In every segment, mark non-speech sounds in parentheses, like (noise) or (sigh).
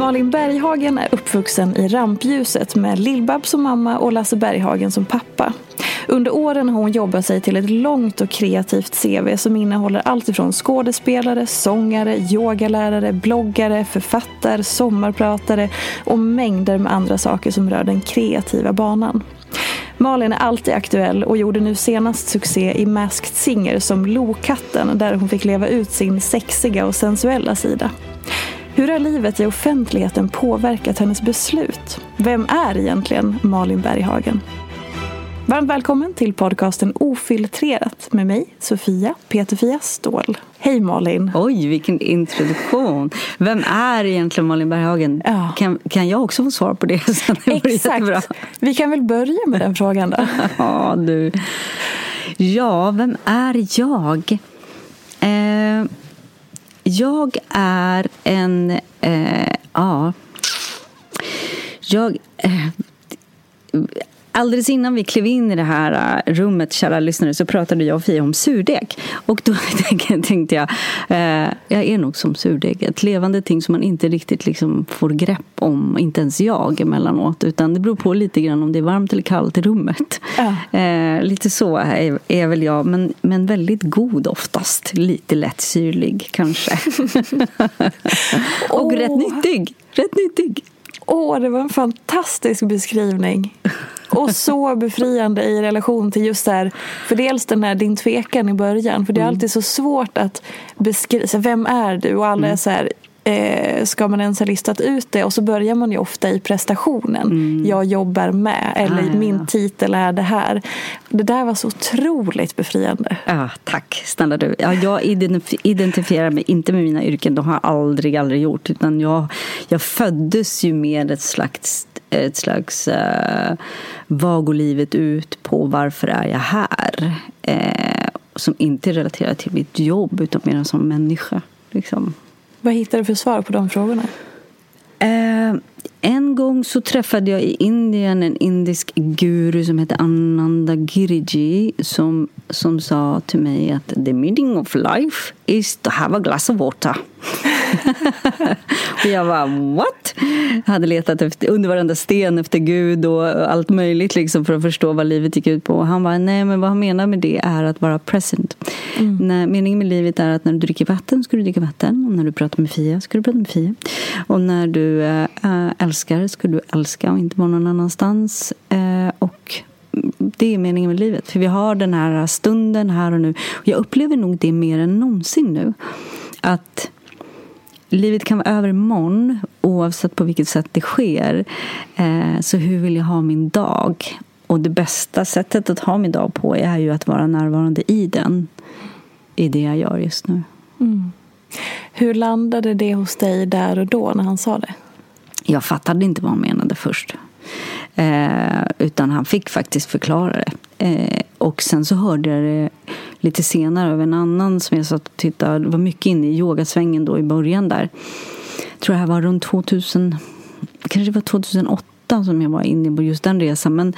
Malin Berghagen är uppvuxen i rampljuset med Lill-Babs som mamma och Lasse Berghagen som pappa. Under åren har hon jobbat sig till ett långt och kreativt CV som innehåller allt ifrån skådespelare, sångare, yogalärare, bloggare, författare, sommarpratare och mängder med andra saker som rör den kreativa banan. Malin är alltid aktuell och gjorde nu senast succé i Masked Singer som Lokatten där hon fick leva ut sin sexiga och sensuella sida. Hur har livet i offentligheten påverkat hennes beslut? Vem är egentligen Malin Berghagen? Varmt välkommen till podcasten Ofiltrerat med mig, Sofia Peterfia Ståhl. Hej Malin! Oj, vilken introduktion. Vem är egentligen Malin Berghagen? Ja. Kan, kan jag också få svar på det? (laughs) Sen? Exakt! Vi kan väl börja med den frågan då. (laughs) Ja, du. Ja, vem är jag? Eh, jag är en... Eh, ja... Jag... Eh, Alldeles innan vi klev in i det här äh, rummet, kära lyssnare, så pratade jag och Fia om surdeg. Och då (laughs) tänkte jag, eh, jag är nog som surdeg. Ett levande ting som man inte riktigt liksom får grepp om, inte ens jag emellanåt. Utan det beror på lite grann om det är varmt eller kallt i rummet. Ja. Eh, lite så är, är väl jag, men, men väldigt god oftast. Lite lätt syrlig kanske. (laughs) och Åh. rätt nyttig. Rätt nyttig. Åh, det var en fantastisk beskrivning. Och så befriande i relation till just det här, för dels den här din tvekan i början, för det är alltid så svårt att beskriva, vem är du? Och alla är så här, eh, ska man ens ha listat ut det? Och så börjar man ju ofta i prestationen. Jag jobbar med, eller Ah, ja, min titel är det här. Det där var så otroligt befriande. Ja, tack snälla du. Ja, jag identif- identifierar mig inte med mina yrken. De har jag aldrig, aldrig gjort. Utan jag, jag föddes ju med ett slags, ett slags uh, vad går livet ut på? Varför är jag här? Eh, som inte är relaterat till mitt jobb utan mer som människa. Liksom. Vad hittar du för svar på de frågorna? Eh, en gång så träffade jag i Indien en indisk guru som hette Ananda Giriji som, som sa till mig att the meaning of life is to have a glass of water. (laughs) och jag var what? Jag hade letat efter, under varenda sten efter Gud och allt möjligt liksom för att förstå vad livet gick ut på. Och han bara, nej men vad han menar med det är att vara present. När, meningen med livet är att när du dricker vatten ska du dricka vatten. Och när du pratar med Fia ska du prata med Fia. Och när du äh, älskar ska du älska och inte vara någon annanstans. Eh, och det är meningen med livet. För vi har den här stunden här och nu. Jag upplever nog det mer än någonsin nu. Att livet kan vara över imorgon oavsett på vilket sätt det sker. Eh, så hur vill jag ha min dag? Och det bästa sättet att ha min dag på är ju att vara närvarande i den. i det jag gör just nu. Mm. Hur landade det hos dig där och då när han sa det? Jag fattade inte vad han menade först. Eh, utan han fick faktiskt förklara det. Eh, och sen så hörde jag det lite senare av en annan som jag satt och tittade. Det var mycket inne i yogasvängen då i början där. Jag tror det här var runt 2000, kanske det var 2008 som jag var inne på just den resan. Men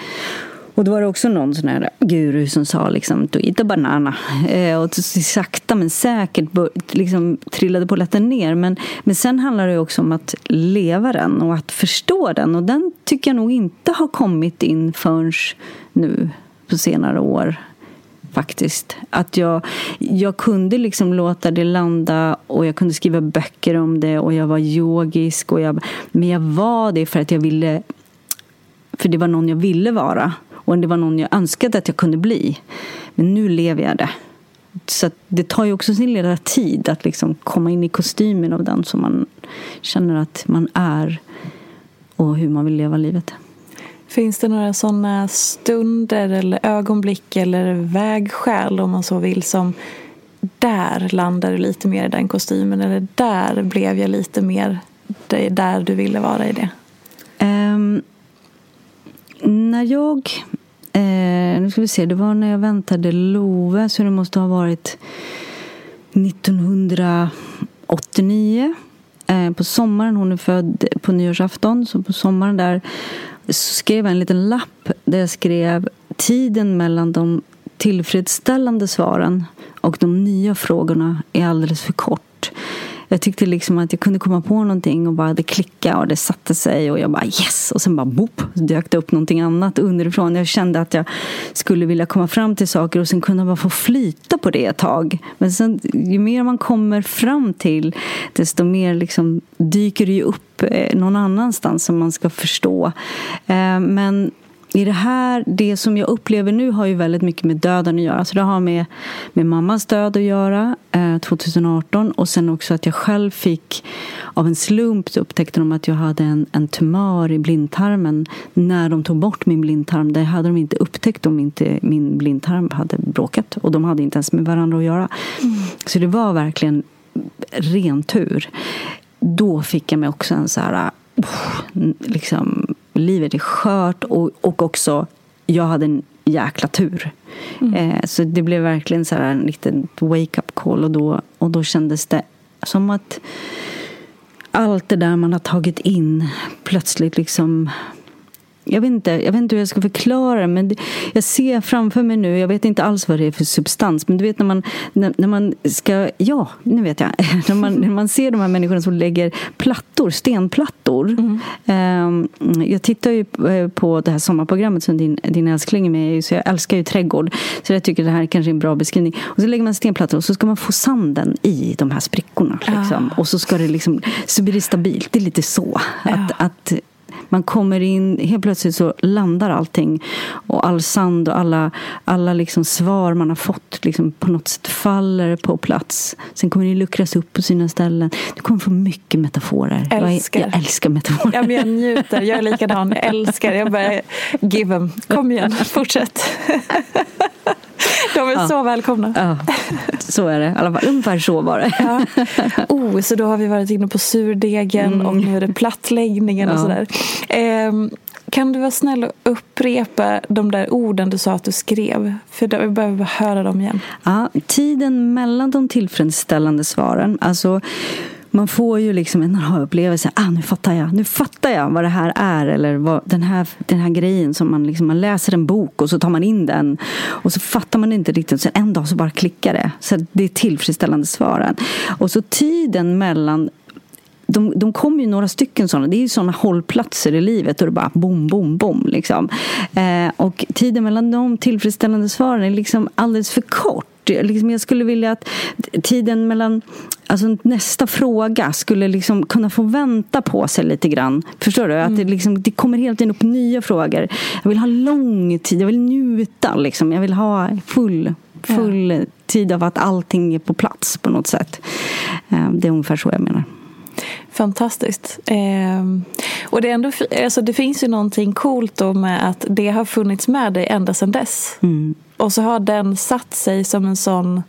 och då var det också någon sån här guru som sa liksom du eat a banana. Eh, och sakta men säkert liksom, trillade polletten ner. Men, men sen handlar det också om att leva den och att förstå den. Och den tycker jag nog inte har kommit in förrän nu på senare år faktiskt. Att jag, jag kunde liksom låta det landa och jag kunde skriva böcker om det och jag var yogisk. Och jag, men jag var det för att jag ville för det var någon jag ville vara. Och det var någon jag önskade att jag kunde bli. Men nu lever jag det. Så det tar ju också sin lilla tid att liksom komma in i kostymen av den som man känner att man är och hur man vill leva livet. Finns det några sådana stunder eller ögonblick eller vägskäl om man så vill som där landade du lite mer i den kostymen eller där blev jag lite mer där du ville vara i det? När jag... Eh, nu ska vi se, det var när jag väntade Love, så det måste ha varit 1989. Eh, på sommaren, hon är född på nyårsafton, så på sommaren där skrev jag en liten lapp där jag skrev tiden mellan de tillfredsställande svaren och de nya frågorna är alldeles för kort jag tyckte liksom att jag kunde komma på någonting och bara det klickade och det satte sig och jag bara yes! Och sen bara boop, dök det upp någonting annat underifrån. Jag kände att jag skulle vilja komma fram till saker och sen kunna bara få flyta på det ett tag. Men sen, ju mer man kommer fram till desto mer liksom dyker det ju upp eh, någon annanstans som man ska förstå. Eh, men i det här, det som jag upplever nu har ju väldigt mycket med döden att göra. Så det har med, med mammas död att göra eh, 2018 och sen också att jag själv fick av en slump så upptäckte de att jag hade en, en tumör i blindtarmen när de tog bort min blindtarm. Det hade de inte upptäckt om inte min blindtarm hade bråkat och de hade inte ens med varandra att göra. Mm. Så det var verkligen ren tur. Då fick jag mig också en så här liksom livet är skört och, och också jag hade en jäkla tur. Mm. Eh, så det blev verkligen så här en liten wake-up call och då, och då kändes det som att allt det där man har tagit in plötsligt liksom jag vet, inte, jag vet inte hur jag ska förklara det, men jag ser framför mig nu, jag vet inte alls vad det är för substans, men du vet när man, när, när man ska, ja, nu vet jag, (laughs) när man, när man ser de här människorna som lägger plattor, stenplattor. Mm. Um, jag tittar ju eh, på det här sommarprogrammet som din, din älskling är med i, så jag älskar ju trädgård, så jag tycker det här är kanske är en bra beskrivning. Och så lägger man stenplattor och så ska man få sanden i de här sprickorna. Liksom. Ah. Och så ska det liksom, så blir det stabilt, det är lite så. Ja. Att, att man kommer in, helt plötsligt så landar allting. Och all sand och alla, alla liksom svar man har fått liksom på något sätt faller på plats. Sen kommer det luckras upp på sina ställen. Du kommer få mycket metaforer. Älskar. Jag, jag älskar metaforer. Ja, men jag njuter. Jag är likadan. Jag älskar. Jag bara, give them. Kom igen, fortsätt. (laughs) De är ja. så välkomna. Ja, så är det. I alla fall, ungefär så var det. Ja. Oh, så då har vi varit inne på surdegen mm. och nu är det plattläggningen och sådär. Eh, kan du vara snäll och upprepa de där orden du sa att du skrev? För vi behöver bara höra dem igen. Ja, tiden mellan de tillfredsställande svaren. Alltså man får ju liksom en aha-upplevelse. Ah, nu fattar jag. Nu fattar jag vad det här är. Eller vad, den, här, den här grejen som man, liksom, man läser en bok och så tar man in den. Och så fattar man inte riktigt. Sen en dag så bara klickar det. Så det är tillfredsställande svaren. Och så tiden mellan de, de kommer ju några stycken sådana. Det är ju sådana hållplatser i livet och det bara bom, bom, bom. Liksom. Eh, och tiden mellan de tillfredsställande svaren är liksom alldeles för kort. Liksom jag skulle vilja att tiden mellan alltså nästa fråga skulle liksom kunna få vänta på sig lite grann. Förstår du? Att det, mm. liksom, det kommer hela tiden upp nya frågor. Jag vill ha lång tid, jag vill njuta. Liksom. Jag vill ha full, full ja. tid av att allting är på plats på något sätt. Eh, det är ungefär så jag menar. Fantastiskt. Eh, och det, är ändå, alltså det finns ju någonting coolt då med att det har funnits med dig ända sedan dess. Mm. Och så har den satt sig som en sån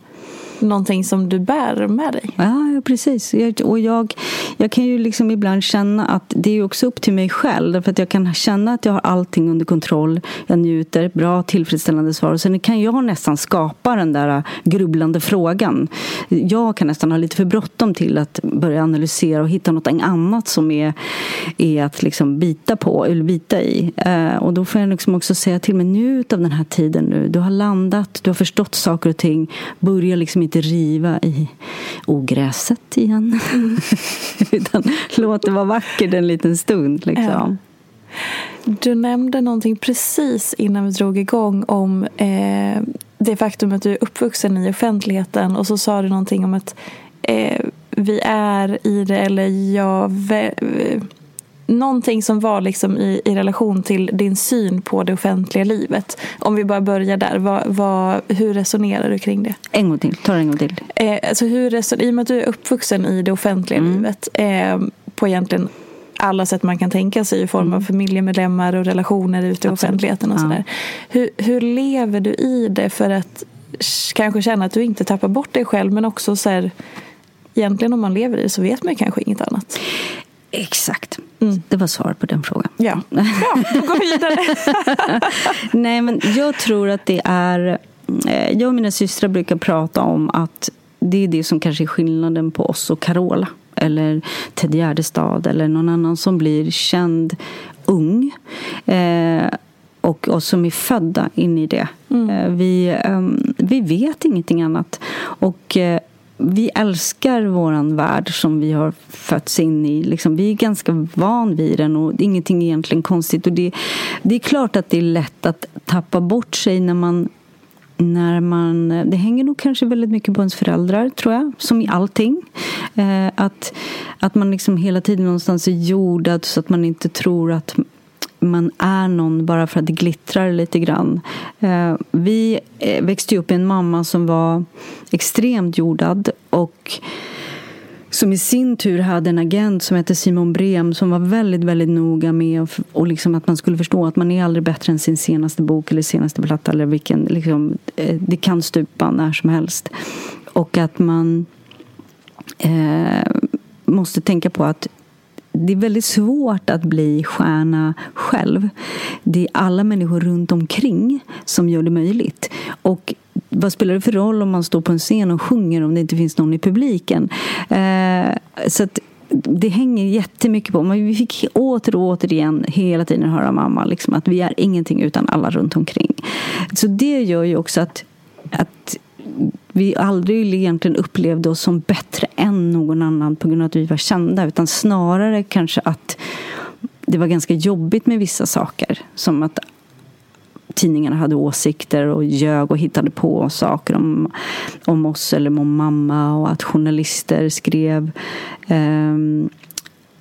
någonting som du bär med dig. Ja, precis. Och jag, jag kan ju liksom ibland känna att det är också upp till mig själv. Därför att jag kan känna att jag har allting under kontroll. Jag njuter, bra, tillfredsställande svar. Och sen kan jag nästan skapa den där äh, grubblande frågan. Jag kan nästan ha lite för bråttom till att börja analysera och hitta något annat som är, är att liksom bita på eller bita i. Äh, och då får jag liksom också säga till mig, njut av den här tiden nu. Du har landat, du har förstått saker och ting. Börja liksom inte riva i ogräset igen. Mm. (laughs) Utan låt det vara vackert en liten stund. Liksom. Ja. Du nämnde någonting precis innan vi drog igång om eh, det faktum att du är uppvuxen i offentligheten och så sa du någonting om att eh, vi är i det eller jag någonting som var liksom i, i relation till din syn på det offentliga livet. Om vi bara börjar där, vad, vad, hur resonerar du kring det? En gång till, ta det en gång till. Eh, alltså hur I och med att du är uppvuxen i det offentliga mm. livet eh, på egentligen alla sätt man kan tänka sig i form av mm. familjemedlemmar och relationer ute i offentligheten och sådär. Hur, hur lever du i det för att kanske känna att du inte tappar bort dig själv men också så här, egentligen om man lever i det så vet man kanske inget annat. Exakt. Mm. Det var svaret på den frågan. Ja, ja då går vi vidare. (laughs) Nej, men jag tror att det är... Eh, jag och mina systrar brukar prata om att det är det som kanske är skillnaden på oss och Carola eller Ted Gärdestad eller någon annan som blir känd ung. Eh, och oss som är födda in i det. Mm. Eh, vi, um, vi vet ingenting annat. Och eh, vi älskar vår värld som vi har fötts in i. Liksom, vi är ganska van vid den och ingenting är egentligen konstigt. Och det, det är klart att det är lätt att tappa bort sig när man när man, det hänger nog kanske väldigt mycket på ens föräldrar, tror jag, som i allting. Eh, att, att man liksom hela tiden någonstans är jordad så att man inte tror att man är någon bara för att det glittrar lite grann. Eh, vi eh, växte upp med en mamma som var extremt jordad och som i sin tur hade en agent som hette Simon Brem som var väldigt, väldigt noga med och liksom att man skulle förstå att man är aldrig bättre än sin senaste bok eller senaste platta eller vilken, liksom, eh, det kan stupa när som helst. Och att man eh, måste tänka på att det är väldigt svårt att bli stjärna själv. Det är alla människor runt omkring som gör det möjligt. Och vad spelar det för roll om man står på en scen och sjunger om det inte finns någon i publiken? Eh, så att det hänger jättemycket på. Men vi fick åter och återigen hela tiden höra mamma liksom, att vi är ingenting utan alla runt omkring. Så det gör ju också att, att vi aldrig egentligen upplevde oss som bättre än någon annan på grund av att vi var kända utan snarare kanske att det var ganska jobbigt med vissa saker. Som att tidningarna hade åsikter och ljög och hittade på saker om, om oss eller om mamma och att journalister skrev um,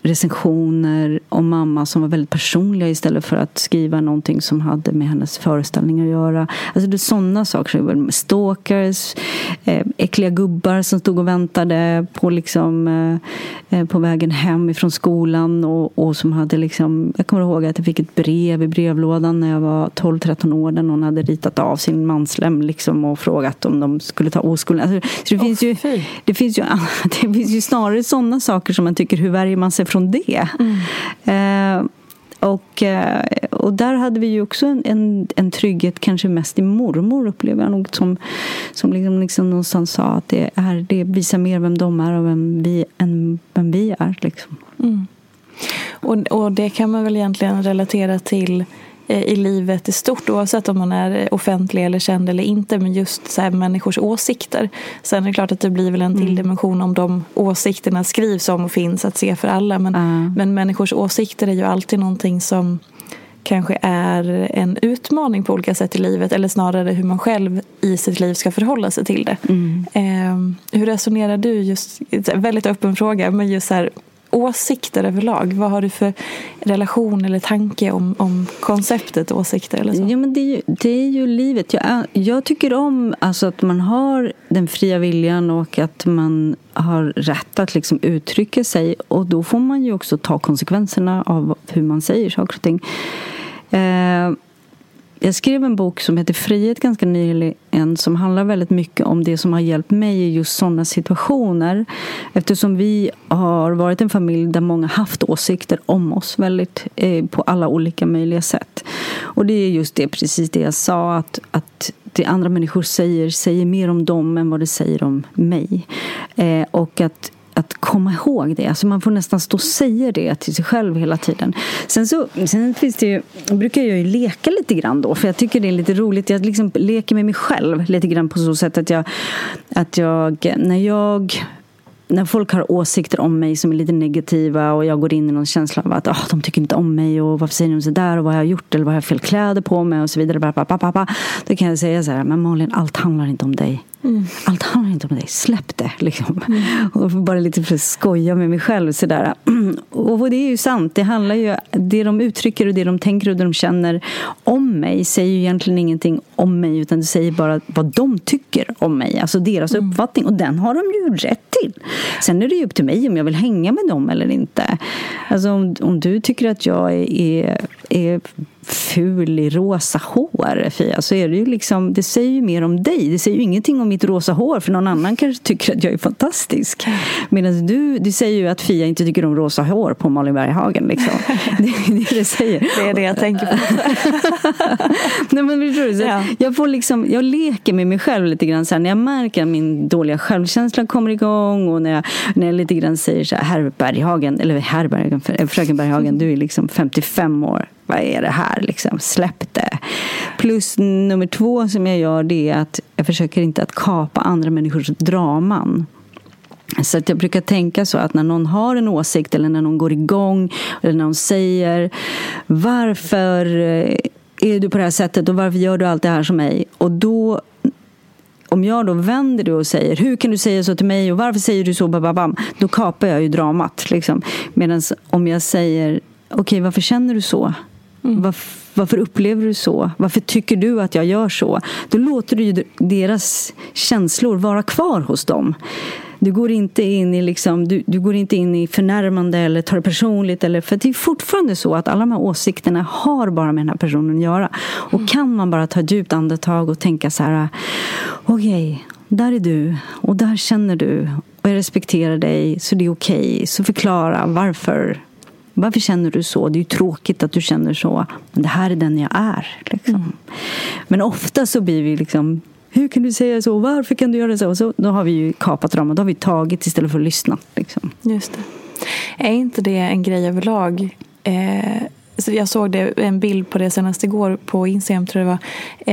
recensioner om mamma som var väldigt personliga istället för att skriva någonting som hade med hennes föreställning att göra. Alltså det är sådana saker. Stalkers, eh, äckliga gubbar som stod och väntade på, liksom, eh, eh, på vägen hem ifrån skolan och, och som hade liksom, jag kommer ihåg att jag fick ett brev i brevlådan när jag var 12-13 år där någon hade ritat av sin manslem liksom och frågat om de skulle ta oskuld. Alltså, det, finns oh, ju, det, finns ju, (laughs) det finns ju snarare sådana saker som man tycker, hur värjer man sig från det. Mm. Eh, och, eh, och där hade vi ju också en, en, en, trygghet, kanske mest i mormor upplever jag nog som, som liksom, liksom någonstans sa att det, är, det visar mer vem de är och vem vi, än vem vi är. Liksom. Mm. Och, och det kan man väl egentligen relatera till i livet i stort oavsett om man är offentlig eller känd eller inte men just så här, människors åsikter. Sen är det klart att det blir väl en till mm. dimension om de åsikterna skrivs om och finns att se för alla men, mm. men människors åsikter är ju alltid någonting som kanske är en utmaning på olika sätt i livet eller snarare hur man själv i sitt liv ska förhålla sig till det. Mm. Eh, hur resonerar du just, väldigt öppen fråga, men just så här, åsikter överlag? Vad har du för relation eller tanke om, om konceptet åsikter? Eller så? Ja, men det, är ju, det är ju livet. Jag, jag tycker om alltså, att man har den fria viljan och att man har rätt att liksom uttrycka sig. Och då får man ju också ta konsekvenserna av hur man säger saker och ting. Eh, jag skrev en bok som heter Frihet ganska nyligen som handlar väldigt mycket om det som har hjälpt mig i just sådana situationer. Eftersom vi har varit en familj där många haft åsikter om oss väldigt eh, på alla olika möjliga sätt. Och det är just det, precis det jag sa, att, att det andra människor säger säger mer om dem än vad det säger om mig. Eh, och att att komma ihåg det. Alltså man får nästan stå och säga det till sig själv hela tiden. Sen, så, sen finns det ju, brukar jag ju leka lite grann då, för jag tycker det är lite roligt. Jag liksom leker med mig själv lite grann på så sätt att jag, att jag när jag när folk har åsikter om mig som är lite negativa och jag går in i någon känsla av att oh, de tycker inte om mig och varför säger de så där och vad har jag gjort eller vad har jag fel kläder på mig och så vidare. Då kan jag säga så här, men Malin, allt handlar inte om dig. Mm. Allt handlar inte om dig, släpp det. Liksom. Mm. (laughs) Och bara lite för att skoja med mig själv. Sådär. (clears throat) Och det är ju sant. Det handlar ju, det de uttrycker och det de tänker och det de känner om mig säger ju egentligen ingenting om mig utan det säger bara vad de tycker om mig. Alltså deras mm. uppfattning. Och den har de ju rätt till. Sen är det ju upp till mig om jag vill hänga med dem eller inte. Alltså om, om du tycker att jag är, är, ful i rosa hår, Fia, så är det ju liksom, det säger ju mer om dig. Det säger ju ingenting om mitt rosa hår, för någon annan kanske tycker att jag är fantastisk. Medan du, du säger ju att Fia inte tycker om rosa hår på Malin Berghagen. Liksom. (laughs) Det är det det säger. Det är det jag tänker på. (laughs) Nej, men, tror du, så ja. jag, får liksom, jag leker med mig själv lite grann. Så här, när jag märker att min dåliga självkänsla kommer igång och när jag, när jag lite grann säger så här, herr Berghagen, eller herr Berghagen, fröken Berghagen, du är liksom 55 år vad är det här liksom? Släpp det. Plus nummer två som jag gör det är att jag försöker inte att kapa andra människors draman. Så att jag brukar tänka så att när någon har en åsikt eller när någon går igång eller när någon säger varför eh, är du på det här sättet och varför gör du allt det här som mig? Och då om jag då vänder det och säger hur kan du säga så till mig och varför säger du så? Bababam, då kapar jag ju dramat. Liksom. Medan om jag säger okej, okay, varför känner du så? Mm. Varför, varför, upplever du så? Varför tycker du att jag gör så? Då låter du deras känslor vara kvar hos dem. Du går inte in i, liksom, du, du, går inte in i förnärmande eller tar det personligt. Eller, för det är fortfarande så att alla de här åsikterna har bara med den här personen att göra. Och mm. kan man bara ta ett djupt andetag och tänka så här okej, okay, där är du och där känner du och jag respekterar dig så det är okej. Okay. Så förklara varför varför känner du så? Det är ju tråkigt att du känner så. Men det här är den jag är. Liksom. Mm. Men ofta så blir vi liksom hur kan du säga så? Varför kan du göra så? så då har vi ju kapat ramen. Då har vi tagit istället för att lyssna. Liksom. Just det. Är inte det en grej överlag? Eh, så jag såg det, en bild på det senast igår på Instagram. Tror jag var.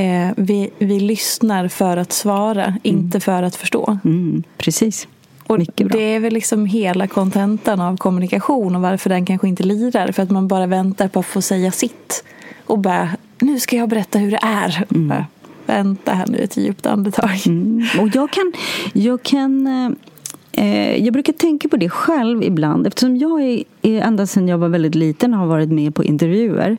Eh, vi, vi lyssnar för att svara, mm. inte för att förstå. Mm, precis. Och det är väl liksom hela kontentan av kommunikation och varför den kanske inte lirar. För att man bara väntar på att få säga sitt. Och bara, nu ska jag berätta hur det är. Mm. Bara, vänta här nu ett djupt andetag. Mm. Och jag kan, jag kan eh, jag brukar tänka på det själv ibland eftersom jag är, ända sedan jag var väldigt liten har varit med på intervjuer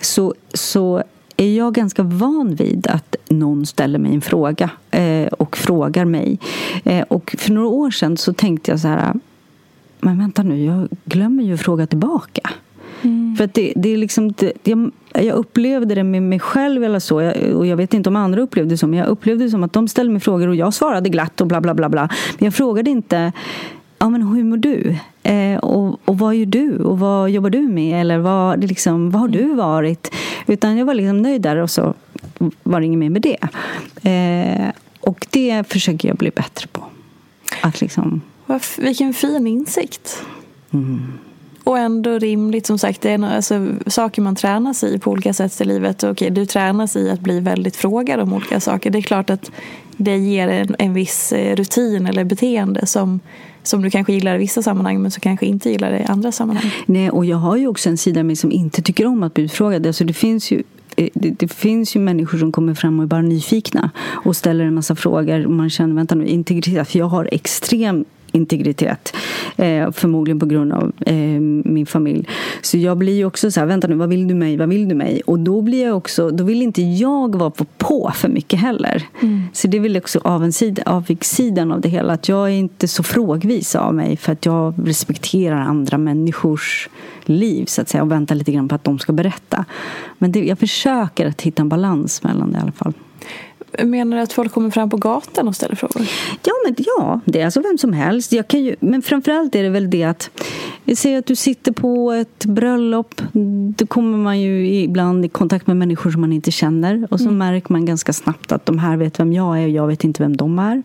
så, så är jag ganska van vid att någon ställer mig en fråga eh, och frågar mig. Eh, och för några år sedan så tänkte jag så här, men vänta nu, jag glömmer ju att fråga tillbaka. Mm. För att det, det är liksom, det, jag, jag, upplevde det med mig själv eller så, jag, och jag vet inte om andra upplevde det så, men jag upplevde det som att de ställde mig frågor och jag svarade glatt och bla bla bla. bla. Men jag frågade inte ja, men hur mår du? Eh, och, och vad gör du? Och vad jobbar du med? Eller vad, liksom, vad har du varit? Utan jag var liksom nöjd där och så var det inget mer med det. Eh, och det försöker jag bli bättre på. Att liksom... Vilken fin insikt. Mm. Och ändå rimligt, som sagt, det är alltså, saker man tränas i på olika sätt i livet. Okej, du tränas i att bli väldigt frågad om olika saker. Det är klart att det ger en, en viss eh, rutin eller beteende som som du kanske gillar i vissa sammanhang men som kanske inte gillar det i andra sammanhang. Nej, och jag har ju också en sida av mig som inte tycker om att bli utfrågad. Alltså det finns ju eh, det, det, finns ju människor som kommer fram och är bara nyfikna och ställer en massa frågor och man känner, vänta nu, integritet. För jag har extrem integritet. Eh, förmodligen på grund av eh, min familj. Så jag blir ju också så här, vänta nu, vad vill du mig, vad vill du mig? Och då blir jag också, då vill inte jag vara på, på för mycket heller. Mm. Så det är väl också avigsidan av det hela, att jag är inte så frågvis av mig för att jag respekterar andra människors liv så att säga och väntar lite grann på att de ska berätta. Men det, jag försöker att hitta en balans mellan det i alla fall. Menar du att folk kommer fram på gatan och ställer frågor? Ja, men, ja det är alltså vem som helst. Jag kan ju, men framförallt är det väl det att Säg att du sitter på ett bröllop. Då kommer man ju ibland i kontakt med människor som man inte känner. Och så mm. märker man ganska snabbt att de här vet vem jag är och jag vet inte vem de är.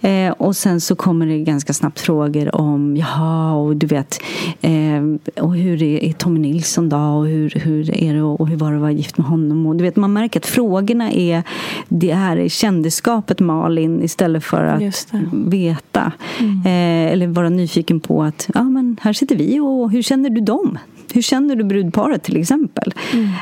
Eh, och sen så kommer det ganska snabbt frågor om, jaha, och du vet, eh, och hur är, är Tommy Nilsson då? Och hur, hur är det och hur var det att vara gift med honom? Och du vet, man märker att frågorna är det här kändisskapet Malin istället för att veta. Mm. Eh, eller vara nyfiken på att, ja men här sitter vi och hur känner du dem? Hur känner du brudparet till exempel?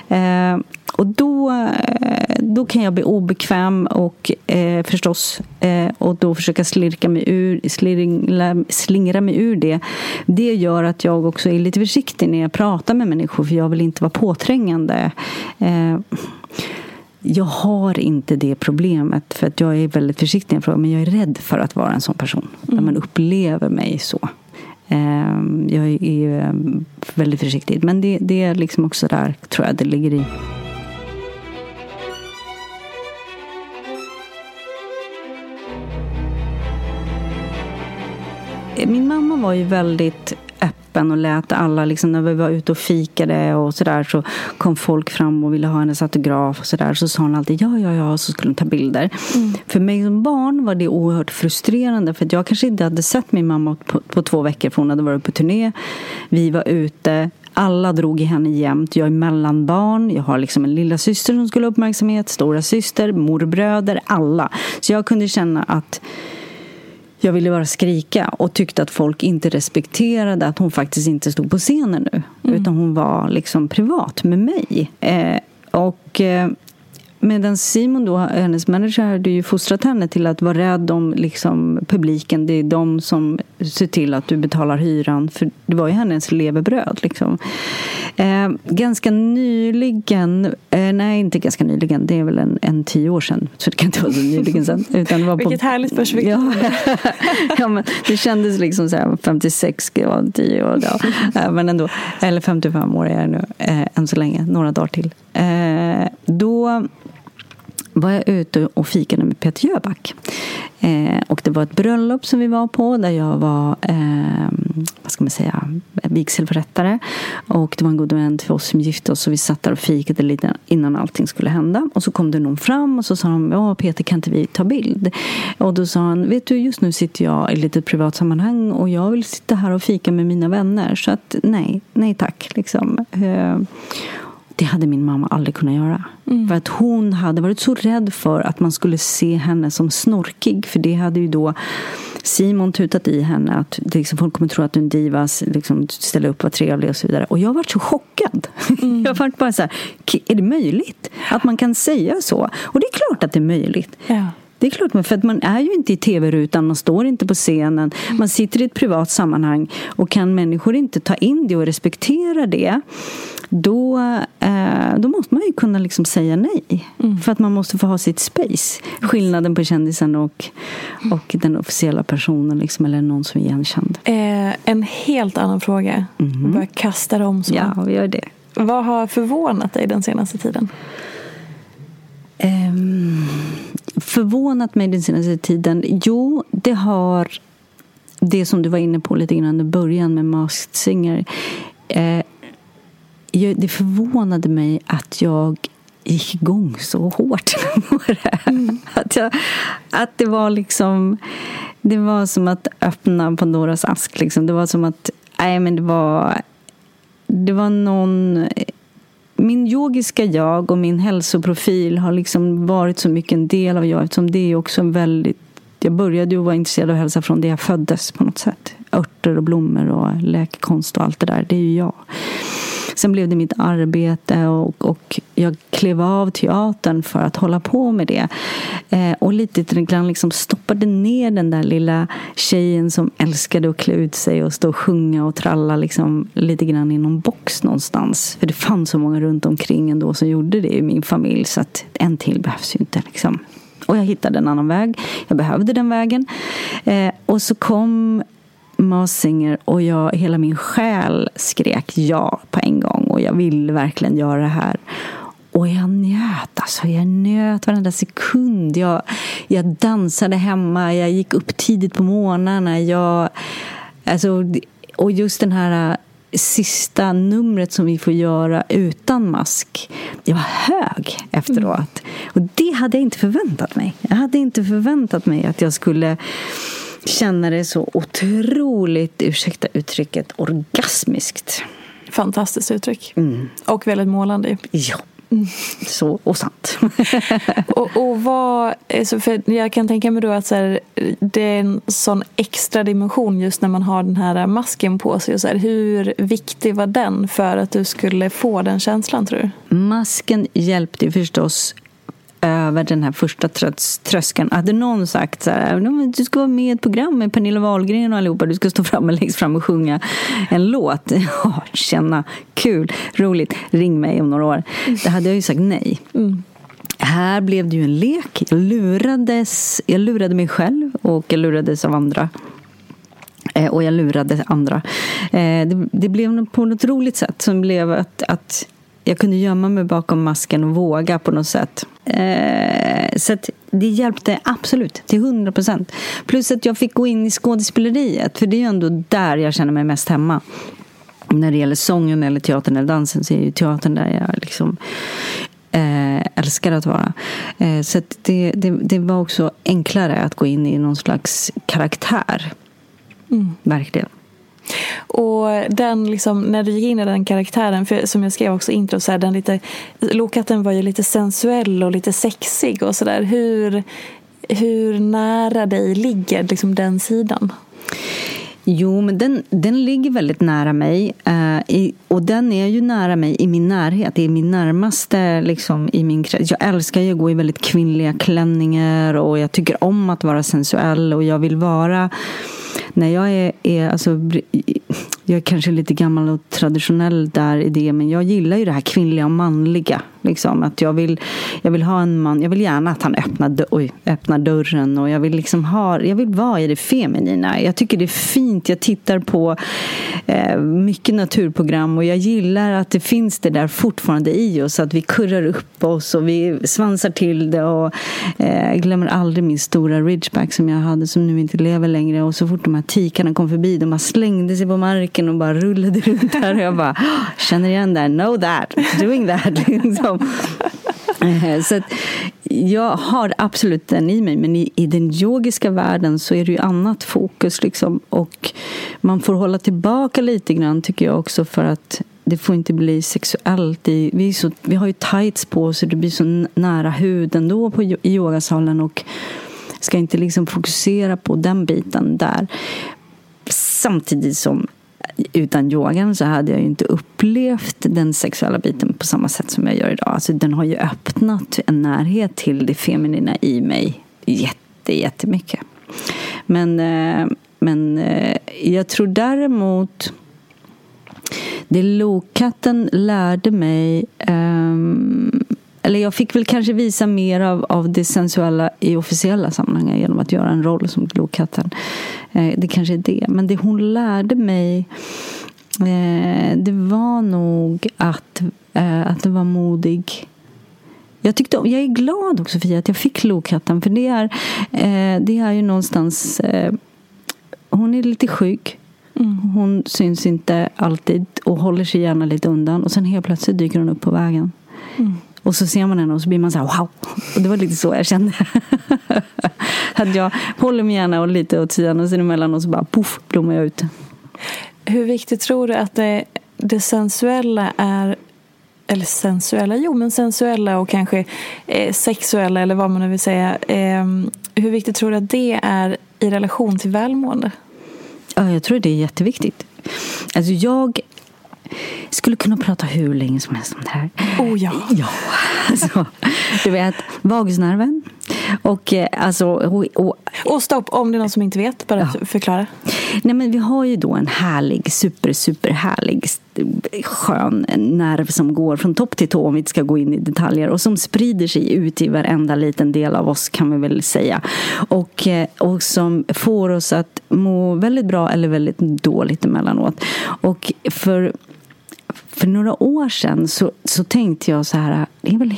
Mm. Och då, eh, då kan jag bli obekväm och eh, förstås eh, och då försöka slirka mig ur, slingla, slingra mig ur det. Det gör att jag också är lite försiktig när jag pratar med människor för jag vill inte vara påträngande. Eh, jag har inte det problemet för att jag är väldigt försiktig i frågan men jag är rädd för att vara en sån person. Mm. Där man upplever mig så. Ehm, jag är eh, väldigt försiktig. Men det, det är liksom också där, tror jag, det ligger i. Min mamma var ju väldigt öppen och lät alla, liksom, när vi var ute och fikade och sådär så kom folk fram och ville ha hennes autograf och sådär. Så sa hon alltid ja, ja, ja, så skulle de ta bilder. Mm. För mig som barn var det oerhört frustrerande för jag kanske inte hade sett min mamma på, på två veckor för hon hade varit på turné. Vi var ute, alla drog i henne jämt. Jag är mellanbarn, jag har liksom en lilla syster som skulle ha uppmärksamhet, stora syster, morbröder, alla. Så jag kunde känna att jag ville bara skrika och tyckte att folk inte respekterade att hon faktiskt inte stod på scenen nu. Mm. Utan hon var liksom privat med mig. Eh, och eh, Medan Simon, då, hennes manager, hade ju fostrat henne till att vara rädd om liksom, publiken. Det är de som ser till att du betalar hyran. För det var ju hennes levebröd. Liksom. Eh, ganska nyligen, eh, nej inte ganska nyligen, det är väl en, en tio år sedan. Så det kan inte vara så nyligen sen. (laughs) Utan det var Vilket på, härligt perspektiv. Ja, (laughs) ja, men det kändes liksom så här, 56, ja, 10 år. Ja. (laughs) men ändå, eller 55 år är jag nu, eh, än så länge. Några dagar till. Eh, då var jag ute och fikade med Peter Jöback. Eh, och det var ett bröllop som vi var på där jag var eh, vad ska man säga, vigselförrättare. Och det var en god vän till oss som gifte oss och vi satt där och fikade lite innan allting skulle hända. Och så kom det någon fram och så sa de, ja Peter kan inte vi ta bild? Och då sa han, vet du just nu sitter jag i ett litet privat sammanhang och jag vill sitta här och fika med mina vänner. Så att nej, nej tack. Liksom. Eh, det hade min mamma aldrig kunnat göra. Mm. För att hon hade varit så rädd för att man skulle se henne som snorkig. För det hade ju då Simon tutat i henne att liksom, folk kommer tro att du är en diva, liksom, ställa upp, vara trevlig och så vidare. Och jag varit så chockad. Mm. (laughs) jag varit bara så här, är det möjligt att man kan säga så? Och det är klart att det är möjligt. Ja. Det är klart, för att man är ju inte i tv-rutan, man står inte på scenen. Man sitter i ett privat sammanhang. Och kan människor inte ta in det och respektera det då, eh, då måste man ju kunna liksom säga nej. Mm. För att man måste få ha sitt space. Skillnaden på kändisen och, och den officiella personen, liksom, eller någon som är igenkänd. Eh, en helt annan fråga. Mm. Bara kasta om så. Ja, vi gör det. Vad har förvånat dig den senaste tiden? Um, förvånat mig den senaste tiden? Jo, det har det som du var inne på lite grann i början med Masked Singer. Eh, det förvånade mig att jag gick igång så hårt (laughs) på det. Mm. Att, jag, att det var liksom... Det var som att öppna Pandoras ask. Liksom. Det var som att... Nej, men det var... Det var någon... Min yogiska jag och min hälsoprofil har liksom varit så mycket en del av jag eftersom det är också en väldigt... Jag började ju vara intresserad av hälsa från det jag föddes på något sätt. Örter och blommor och läkekonst och allt det där, det är ju jag. Sen blev det mitt arbete och, och jag klev av teatern för att hålla på med det. Eh, och lite grann liksom stoppade ner den där lilla tjejen som älskade att klä ut sig och stå och sjunga och tralla liksom lite grann i någon box någonstans. För det fanns så många runt omkring ändå som gjorde det i min familj så att en till behövs ju inte. Liksom. Och jag hittade en annan väg. Jag behövde den vägen. Eh, och så kom Mars Singer och jag, hela min själ skrek ja på en gång och jag ville verkligen göra det här. Och jag njöt, alltså. Jag njöt varenda sekund. Jag, jag dansade hemma, jag gick upp tidigt på morgnarna. Jag, alltså, och just den här äh, sista numret som vi får göra utan mask. Jag var hög efteråt. Mm. Och det hade jag inte förväntat mig. Jag hade inte förväntat mig att jag skulle känna det så otroligt, ursäkta uttrycket, orgasmiskt. Fantastiskt uttryck. Mm. Och väldigt målande. Ja. Så, och sant. (laughs) och, och vad, alltså, för jag kan tänka mig då att så här, det är en sån extra dimension just när man har den här masken på sig. Och så här, hur viktig var den för att du skulle få den känslan tror du? Masken hjälpte förstås över den här första tröskeln. Hade någon sagt så här, du ska vara med i ett program med Pernilla Wahlgren och allihopa, du ska stå fram längst fram och sjunga en låt. (laughs) Ja, känna, kul, roligt, ring mig om några år. Det hade jag ju sagt nej. Mm. Här blev det ju en lek. Jag, lurades, jag lurade mig själv och jag lurades av andra eh, och jag lurade andra. Eh, det, det, blev på något roligt sätt som blev att, att jag kunde gömma mig bakom masken och våga på något sätt. Eh, så det hjälpte absolut, till hundra procent. Plus att jag fick gå in i skådespeleriet, för det är ju ändå där jag känner mig mest hemma. När det gäller sången, eller teatern eller dansen så är ju teatern där jag liksom eh, älskar att vara. Eh, så det, det, det, var också enklare att gå in i någon slags karaktär. Mm. Verkligen. Och den liksom, när du gick in i den karaktären, för som jag skrev också i intro, så här, den lite, Lokatten var ju lite sensuell och lite sexig och sådär. Hur, hur nära dig ligger liksom den sidan? Jo, men den, den ligger väldigt nära mig. Uh, i, och den är ju nära mig i min närhet, i min närmaste liksom, i min Jag älskar ju att gå i väldigt kvinnliga klänningar och jag tycker om att vara sensuell och jag vill vara när jag är, är alltså, jag är kanske lite gammal och traditionell där i det, men jag gillar ju det här kvinnliga och manliga. Liksom. Att jag, vill, jag vill ha en man, jag vill gärna att han öppnar, oj, öppnar dörren och jag vill, liksom ha, jag vill vara i det feminina. Jag tycker det är fint. Jag tittar på eh, mycket naturprogram och jag gillar att det finns det där fortfarande i oss. Att vi kurrar upp oss och vi svansar till det. Och, eh, jag glömmer aldrig min stora ridgeback som jag hade som nu inte lever längre. Och så fort de här tikarna kom förbi, de bara slängde sig på marken och bara rullade runt där. Och jag bara ah, känner igen det, know that, doing that. (laughs) Liksom. Eh, så jag har absolut den i mig, men i, i, den yogiska världen så är det ju annat fokus. Liksom. Och man får hålla tillbaka lite grann tycker jag också för att det får inte bli sexuellt. I, vi, så, vi har ju tights på oss så det blir så nära huden då på, i yogasalen och ska inte liksom fokusera på den biten där. Samtidigt som utan yogan så hade jag inte upplevt den sexuella biten på samma sätt som jag gör idag. Alltså, den har ju öppnat en närhet till det feminina i mig jätte, jättemycket. Men, eh, men eh, jag tror däremot det Lokatten lärde mig um, eller jag fick väl kanske visa mer av, av det sensuella i officiella sammanhang genom att göra en roll som Glokatten. Eh, det kanske är det. Men det hon lärde mig eh, det var nog att, eh, att vara modig. Jag, tyckte, jag är glad också Fia att jag fick Lokatten för det är, eh, det är ju någonstans eh, hon är lite skygg. Mm. Hon syns inte alltid och håller sig gärna lite undan och sen helt plötsligt dyker hon upp på vägen. Mm. Och så ser man henne och så blir man så här wow. Och det var lite så jag kände. (laughs) att jag håller mig gärna och lite åt sidan och sen emellan och så bara poff blommar jag ut. Hur viktigt tror du att det, det sensuella är eller sensuella, jo men sensuella och kanske eh, sexuella eller vad man nu vill säga. Eh, hur viktigt tror du att det är i relation till välmående? Ja, jag tror det är jätteviktigt. Alltså jag skulle kunna prata hur länge som helst om det här. Oh ja. Ja, (laughs) alltså, du vet, vagusnerven. Och eh, alltså... Och, och, Och stopp, om det är någon som inte vet, bara förklara. nej men vi har ju då en härlig, super, super härlig skön nerv som går från topp till tå om vi inte ska gå in i detaljer och som sprider sig ut i varenda liten del av oss kan vi väl säga. Och, eh, och som får oss att må väldigt bra eller väldigt dåligt emellanåt. Och för för några år sedan så, så tänkte jag så här, det är väl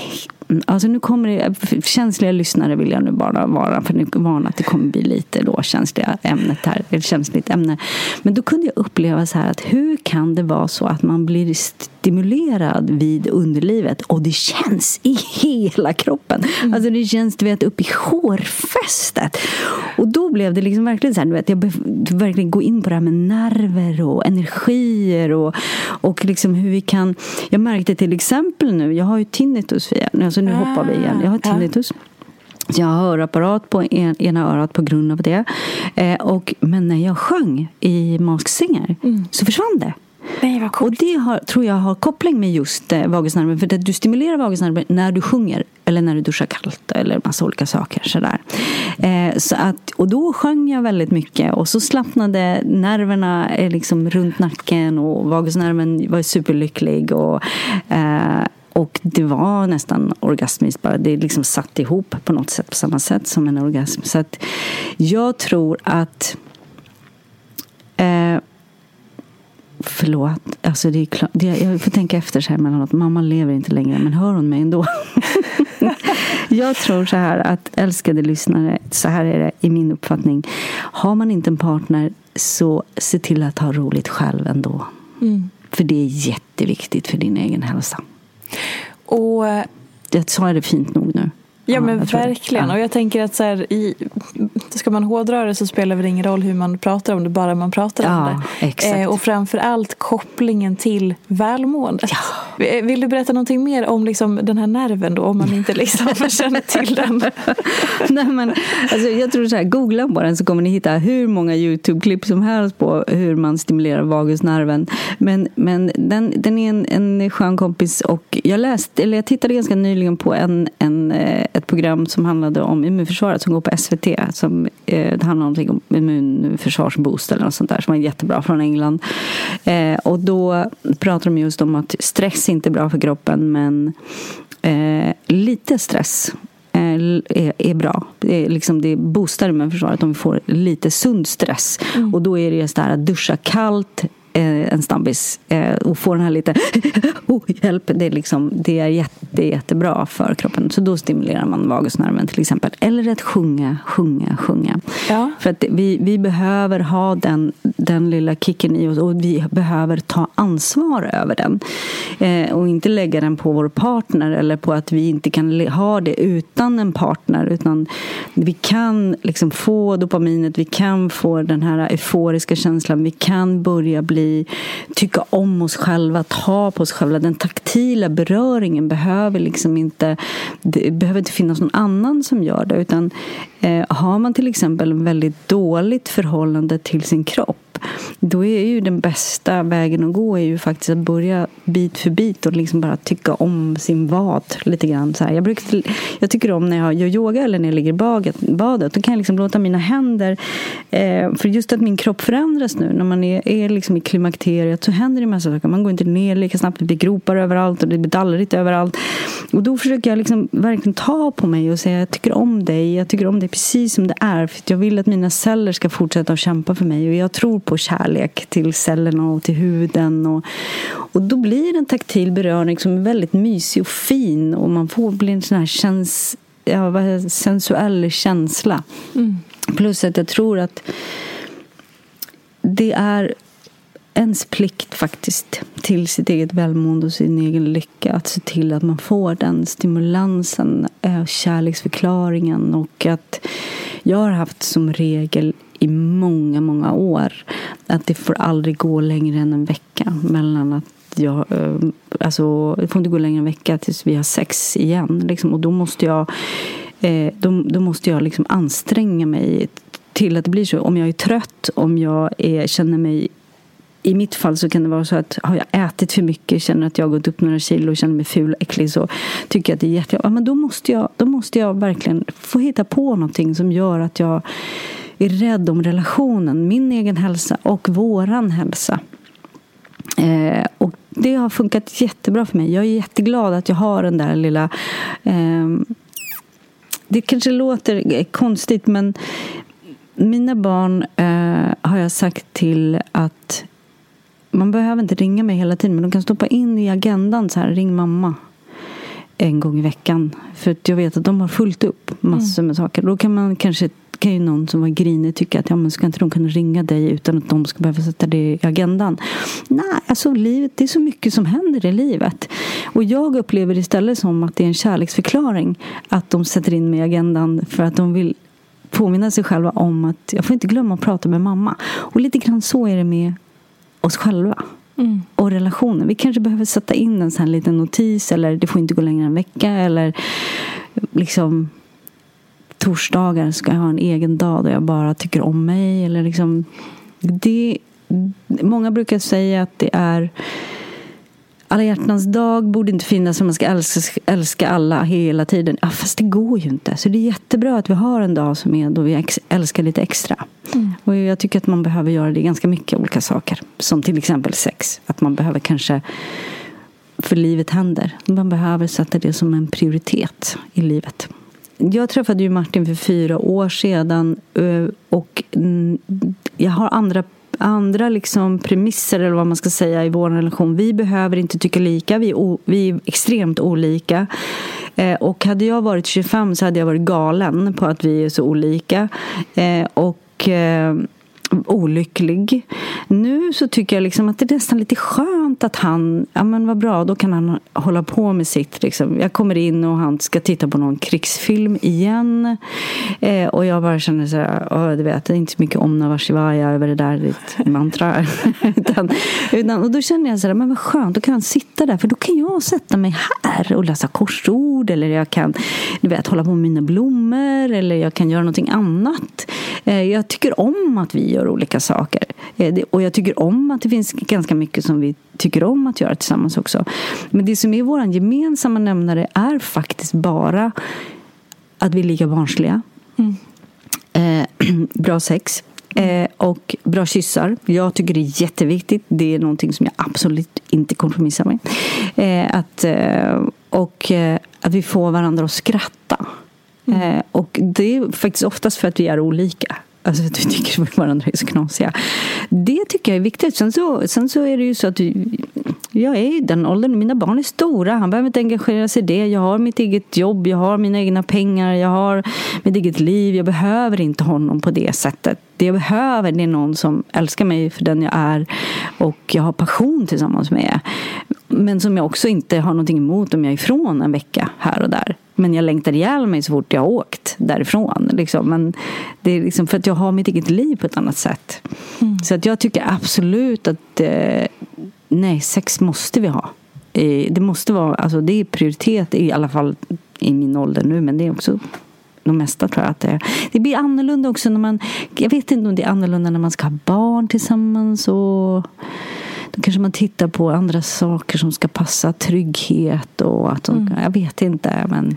Alltså nu kommer det, känsliga lyssnare vill jag nu bara vara, för nu varna att det kommer bli lite då känsliga ämnet här, ett känsligt ämne. Men då kunde jag uppleva så här att hur kan det vara så att man blir stimulerad vid underlivet och det känns i hela kroppen. Mm. Alltså det känns du vet upp i hårfästet. Och då blev det liksom verkligen så här, du vet, jag behövde verkligen gå in på det här med nerver och energier och, och liksom hur vi kan, jag märkte till exempel nu, jag har ju tinnitus alltså nu hoppar vi igen, jag har Ja. tinnitus. Jag har hörapparat på en, ena örat på grund av det. Eh, och, men när jag sjöng i Mask Singer så försvann det. Nej, vad coolt. Och det har, tror jag har koppling med just eh, vagusnerven. För det, du stimulerar vagusnerven när du sjunger eller när du duschar kallt eller massa olika saker. Sådär. Eh, så att, och då sjöng jag väldigt mycket och så slappnade nerverna eh, liksom runt nacken och vagusnerven var superlycklig. Och, eh, och det var nästan orgasmiskt bara. Det liksom satt ihop på något sätt på samma sätt som en orgasm. Så att jag tror att Förlåt, alltså det är klart, det, jag får tänka efter så här emellanåt. Mamma lever inte längre, men hör hon mig ändå? (laughs) jag tror så här att älskade lyssnare, så här är det i min uppfattning. Har man inte en partner så se till att ha roligt själv ändå. För det är jätteviktigt för din egen hälsa. Och Jag sa det fint nog nu. Ja, men verkligen. Ja. Och jag tänker att så här, i, ska man hårdra det så spelar det ingen roll hur man pratar om det, bara man pratar om Ja, det. exakt. Eh, och framför allt kopplingen till välmåendet. Eh, Vill du berätta någonting mer om liksom, den här nerven då, om man inte liksom (laughs) (laughs) känner till den? (laughs) Nej, men, alltså, jag tror så här, googla på den så kommer ni hitta hur många Youtube-klipp som helst på hur man stimulerar vagusnerven. Men, men den, den är en, en skön kompis och jag läste, eller jag tittade ganska nyligen på en, en, eh, ett program som handlade om immunförsvaret som går på SVT. Som, eh, det handlar om någonting om immunförsvarsboost eller något sånt där som var jättebra från England. Eh, och då pratar de just om att stress inte är bra för kroppen men eh, lite stress eh, är, är bra. Det, är liksom, det boostar immunförsvaret om vi får lite sund stress. Och då är det just det här att duscha kallt en snabbis eh, och få den här lite (laughs) oh, hjälp. Det är, liksom, det är jätte, jättebra för kroppen. Så då stimulerar man vagusnerven till exempel. Eller att sjunga, sjunga, sjunga. Ja. För att vi, vi behöver ha den, den lilla kicken i oss och vi behöver ta ansvar över den. Eh, och inte lägga den på vår partner eller på att vi inte kan ha det utan en partner. Utan vi kan liksom få dopaminet, vi kan få den här euforiska känslan. Vi kan börja bli, tycka om oss själva, ta på oss själva. Den taktila beröringen behöver liksom inte, det behöver inte finnas någon annan som gör det. Utan eh, har man till exempel en väldigt dåligt förhållande till sin kropp då är ju den bästa vägen att gå är ju faktiskt att börja bit för bit och liksom bara tycka om sin vad lite grann. Så här. Jag, brukar, jag tycker om när jag gör yoga eller när jag ligger i badet, badet då kan jag liksom låta mina händer eh, för just att min kropp förändras nu när man är, är liksom i klimakteriet så händer det en massa saker. Man går inte ner lika snabbt, det blir gropar överallt och det blir dallrigt överallt. Och då försöker jag liksom verkligen ta på mig och säga jag tycker om dig, jag tycker om dig precis som det är för att jag vill att mina celler ska fortsätta att kämpa för mig och jag tror på kärlek till cellerna och till huden. Och, och då blir en taktil beröring som är väldigt mysig och fin och man får bli en sån här käns, ja, sensuell känsla. Plus att jag tror att det är ens plikt faktiskt till sitt eget välmående och sin egen lycka att se till att man får den stimulansen, eh, kärleksförklaringen och att jag har haft som regel i många, många år att det får aldrig gå längre än en vecka mellan att jag, eh, alltså, det får inte gå längre än en vecka tills vi har sex igen. Liksom. Och då måste jag, eh, då, då måste jag liksom anstränga mig till att det blir så. Om jag är trött, om jag är, känner mig i mitt fall så kan det vara så att har jag ätit för mycket, känner att jag har gått upp några kilo och känner mig ful och äcklig så tycker jag att det är jättejobbigt. Ja, men då måste, jag, då måste jag verkligen få hitta på någonting som gör att jag är rädd om relationen, min egen hälsa och våran hälsa. Eh, och det har funkat jättebra för mig. Jag är jätteglad att jag har den där lilla eh, det kanske låter konstigt men mina barn eh, har jag sagt till att man behöver inte ringa mig hela tiden men de kan stoppa in i agendan så här, ring mamma en gång i veckan. För jag vet att de har fullt upp massor med saker. Då kan man kanske kan ju någon som var grinig tycka att ja, men ska inte de kunna ringa dig utan att de ska behöva sätta det i agendan? Nej, alltså livet, det är så mycket som händer i livet. Och jag upplever istället som att det är en kärleksförklaring att de sätter in mig i agendan för att de vill påminna sig själva om att jag får inte glömma att prata med mamma. Och lite grann så är det med oss själva. Mm. Och relationen. Vi kanske behöver sätta in en sån liten notis eller det får inte gå längre än en vecka eller liksom torsdagar ska jag ha en egen dag där jag bara tycker om mig. Eller liksom, det, många brukar säga att det är alla hjärtans dag borde inte finnas om man ska älska, älska alla hela tiden. Ja, fast det går ju inte. Så det är jättebra att vi har en dag som är då vi älskar lite extra. Mm. Och jag tycker att man behöver göra det i ganska mycket olika saker. Som till exempel sex. Att man behöver kanske för livet händer. Man behöver sätta det som en prioritet i livet. Jag träffade ju Martin för fyra år sedan eh, och mm, jag har andra andra liksom premisser eller vad man ska säga i vår relation. Vi behöver inte tycka lika, vi är, o, vi är extremt olika. Eh, och hade jag varit 25 så hade jag varit galen på att vi är så olika. Eh, och eh, olycklig. Nu så tycker jag liksom att det är nästan lite skönt att han, ja men vad bra, då kan han hålla på med sitt. Liksom. Jag kommer in och han ska titta på någon krigsfilm igen. Eh, och jag bara känner så här, du vet, det är inte så mycket om Namah över det där ditt mantra. (laughs) utan, utan, och då känner jag så här, men vad skönt, då kan han sitta där, för då kan jag sätta mig här och läsa korsord eller jag kan, du vet, hålla på med mina blommor eller jag kan göra någonting annat. Eh, jag tycker om att vi gör olika saker. Eh, och jag tycker om att det finns ganska mycket som vi tycker om att göra tillsammans också. Men det som är vår gemensamma nämnare är faktiskt bara att vi är lika barnsliga. Mm. Eh, (clears throat) bra sex. Eh, och bra kyssar. Jag tycker det är jätteviktigt. Det är någonting som jag absolut inte kompromissar med. Eh, att, eh, och eh, att vi får varandra att skratta. Mm. och det är faktiskt oftast för att vi är olika. Alltså att vi tycker (laughs) varandra är så knasiga. Det tycker jag är viktigt. Sen så, sen så är det ju så att jag är i den åldern. Mina barn är stora. Han behöver inte engagera sig i det. Jag har mitt eget jobb. Jag har mina egna pengar. Jag har mitt eget liv. Jag behöver inte honom på det sättet. Det jag behöver det är någon som älskar mig för den jag är och jag har passion tillsammans med. Men som jag också inte har någonting emot om jag är ifrån en vecka här och där. Men jag längtar ihjäl mig så fort jag har åkt därifrån. Liksom. Men det är liksom för att jag har mitt eget liv på ett annat sätt. Mm. Så att jag tycker absolut att eh, nej, sex måste vi ha. Eh, det måste vara, alltså det är prioritet i alla fall i min ålder nu. Men det är också de mesta tror jag att det är. Det blir annorlunda också när man, jag vet inte om det är annorlunda när man ska ha barn tillsammans och kanske man tittar på andra saker som ska passa trygghet och att de, mm. jag vet inte men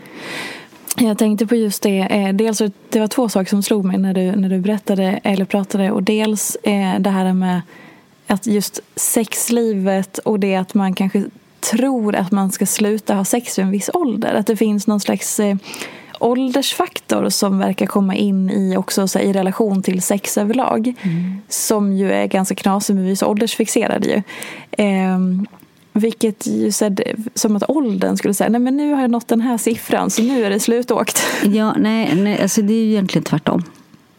jag tänkte på just det. Eh, dels det var två saker som slog mig när du, när du berättade eller pratade. Och dels eh, det här med att just sexlivet och det att man kanske tror att man ska sluta ha sex vid en viss ålder. Att det finns någon slags eh, åldersfaktor som verkar komma in i också så här, i relation till sex överlag. Mm. Som ju är ganska knasig, men vi är så åldersfixerade ju. Eh, vilket ju så här, som att åldern skulle säga, nej men nu har jag nått den här siffran så nu är det slutåkt. Ja, nej, nej alltså det är ju egentligen tvärtom.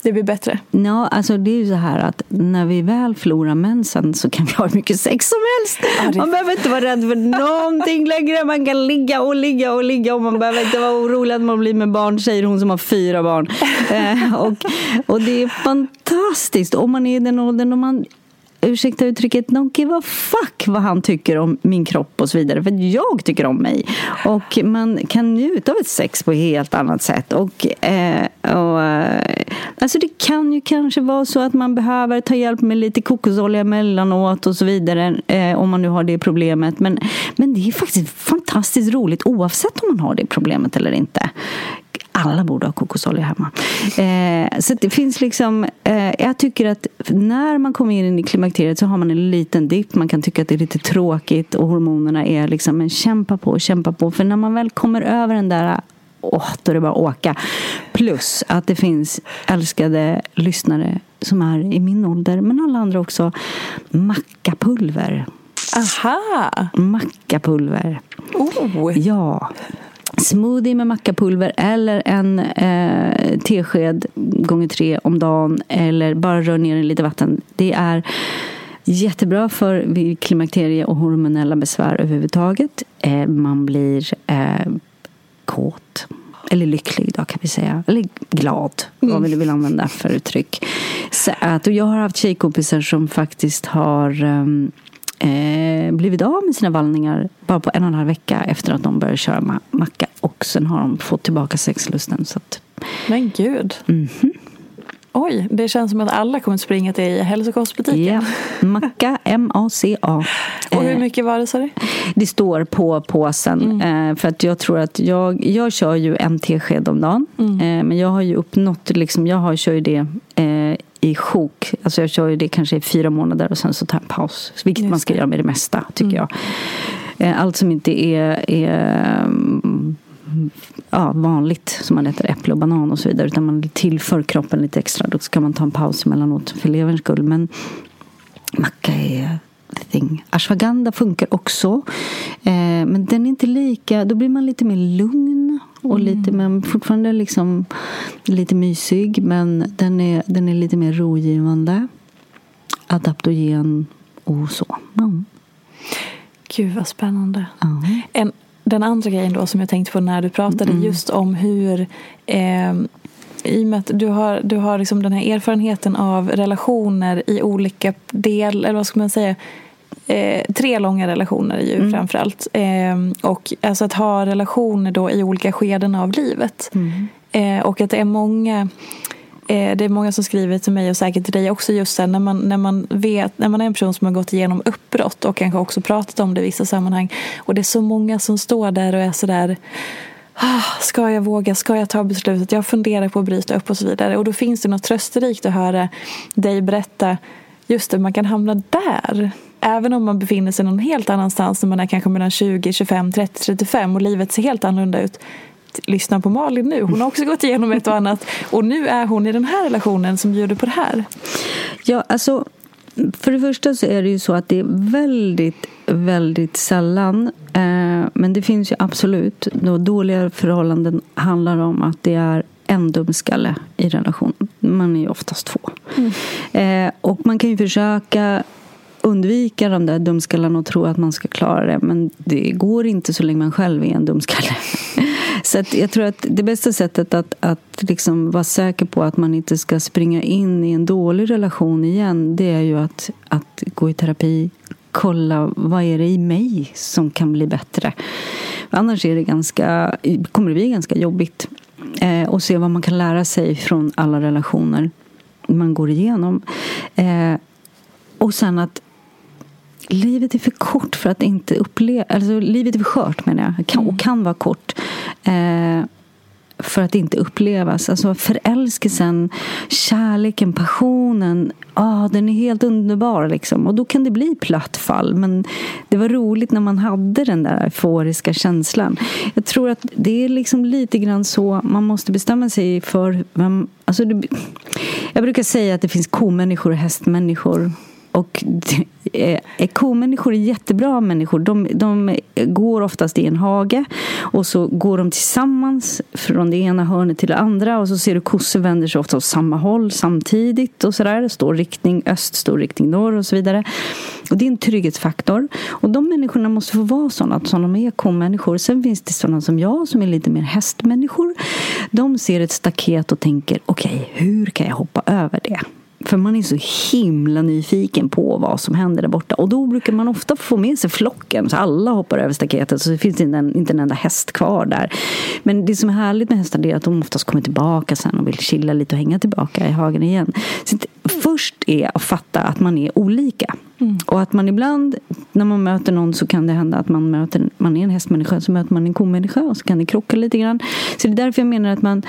Det blir bättre? Ja, alltså det är ju så här att när vi väl förlorar mensen så kan vi ha hur mycket sex som helst. Ja, det... Man behöver inte vara rädd för någonting längre. Man kan ligga och ligga och ligga och man behöver inte vara orolig att man blir med barn, säger hon som har fyra barn. eh, och, och det är fantastiskt. Om man är i den åldern och man ursäkta uttrycket, don't give a fuck vad han tycker om min kropp och så vidare. För jag tycker om mig. Och man kan njuta av ett sex på ett helt annat sätt. Och, eh, och, eh, alltså det kan ju kanske vara så att man behöver ta hjälp med lite kokosolja emellanåt och så vidare. Eh, om man nu har det problemet. Men, men det är faktiskt fantastiskt roligt oavsett om man har det problemet eller inte alla borde ha kokosolja hemma. Eh, så det finns liksom, eh, jag tycker att när man kommer in i klimakteriet så har man en liten dipp. Man kan tycka att det är lite tråkigt och hormonerna är liksom, men kämpa på, kämpa på. För när man väl kommer över den där Åh, då är det bara att åka. Plus att det finns älskade lyssnare som är i min ålder, men alla andra också. Mackapulver. Aha! Mackapulver. Oh. Ja, smoothie med mackapulver eller en eh, tesked gånger tre om dagen eller bara rör ner i lite vatten. Det är jättebra för klimakterie och hormonella besvär överhuvudtaget. Eh, man blir eh, kåt. Eller lycklig då kan vi säga. Eller glad. Mm. Vad vill du vill använda för uttryck. Så att, och jag har haft tjejkompisar som faktiskt har um, eh, blivit av med sina vallningar bara på en och en halv vecka efter att de började köra macka. Och sen har de fått tillbaka sexlusten. Så att... Men gud. Mm -hmm. Oj, det känns som att alla kommer springa till hälsokostbutiken. Ja, (laughs) macka, M-A-C-A. Och hur mycket var det sa du? Det står på påsen. Mm. Eh, för att jag tror att jag, jag kör ju en tesked om dagen. Mm. Eh, men jag har ju uppnått, liksom, jag har, kör ju det eh, i sjok. Alltså jag kör ju det kanske i fyra månader och sen så tar jag en paus. Vilket man ska göra med det mesta tycker mm. jag. Allt som inte är, är ja, vanligt som man äter äpple och banan och så vidare. Utan man tillför kroppen lite extra. Då ska man ta en paus emellanåt för leverns skull. Men macka är thing. Ashwagandha funkar också. Eh, men den är inte lika, då blir man lite mer lugn. Och mm. lite, men fortfarande liksom lite mysig. Men den är, den är lite mer rogivande. Adaptogen och så. Mm. Gud vad spännande. Mm. En den andra grejen då som jag tänkte på när du pratade mm. just om hur eh, i och med att du har, du har liksom den här erfarenheten av relationer i olika del, eller vad ska man säga, eh, tre långa relationer ju mm. framförallt. Eh, och alltså att ha relationer då i olika skeden av livet. Mm. Eh, och att det är många Eh, det är många som skriver till mig och säkert till dig också just sen när man, när man vet, när man är en person som har gått igenom uppbrott och kanske också pratat om det i vissa sammanhang och det är så många som står där och är sådär ah, Ska jag våga? Ska jag ta beslutet? Jag funderar på att bryta upp och så vidare. Och då finns det något trösterikt att höra dig berätta just det, man kan hamna där. Även om man befinner sig någon helt annanstans när man är kanske mellan 20, 25, 30, 35 och livet ser helt annorlunda ut lyssna på Malin nu. Hon har också gått igenom ett och annat. Och nu är hon i den här relationen som bjuder på det här. Ja, alltså för det första så är det ju så att det är väldigt, väldigt sällan eh, men det finns ju absolut då dåliga förhållanden handlar om att det är en dumskalle i relation. Man är ju oftast två. Mm. Eh, och man kan ju försöka undvika de där dumskallarna och tro att man ska klara det. Men det går inte så länge man själv är en dumskalle. (laughs) Så att jag tror att det bästa sättet att, att liksom vara säker på att man inte ska springa in i en dålig relation igen det är ju att, att gå i terapi kolla vad är det i mig som kan bli bättre. Annars är det ganska, kommer det bli ganska jobbigt. Eh, och se vad man kan lära sig från alla relationer man går igenom. Eh, och sen att livet är för kort för att inte uppleva... Alltså, livet är för skört menar jag. Kan, och kan vara kort. Eh, för att inte upplevas. Alltså förälskelsen, kärleken, passionen. Ah, den är helt underbar. Liksom. Och då kan det bli platt fall. Men det var roligt när man hade den där euforiska känslan. Jag tror att det är liksom lite grann så man måste bestämma sig för vem... Alltså det, jag brukar säga att det finns komänniskor och hästmänniskor. Och komänniskor är jättebra människor. De, de går oftast i en hage och så går de tillsammans från det ena hörnet till det andra och så ser du kossor vänder sig ofta åt samma håll samtidigt och sådär. Står riktning öst, står riktning norr och så vidare. Och det är en trygghetsfaktor. Och de människorna måste få vara sådana som de är komänniskor. Sen finns det sådana som jag som är lite mer hästmänniskor. De ser ett staket och tänker okej, okay, hur kan jag hoppa över det? För man är så himla nyfiken på vad som händer där borta. Och då brukar man ofta få med sig flocken. Så alla hoppar över staketet så det finns inte en, inte en enda häst kvar där. Men det som är härligt med hästar är att de oftast kommer tillbaka sen och vill chilla lite och hänga tillbaka i hagen igen. Så först är att fatta att man är olika. Mm. Och att man ibland när man möter någon så kan det hända att man möter man är en hästmänniska så möter man en komänniska och så kan det krocka lite grann. Så det är därför jag menar att man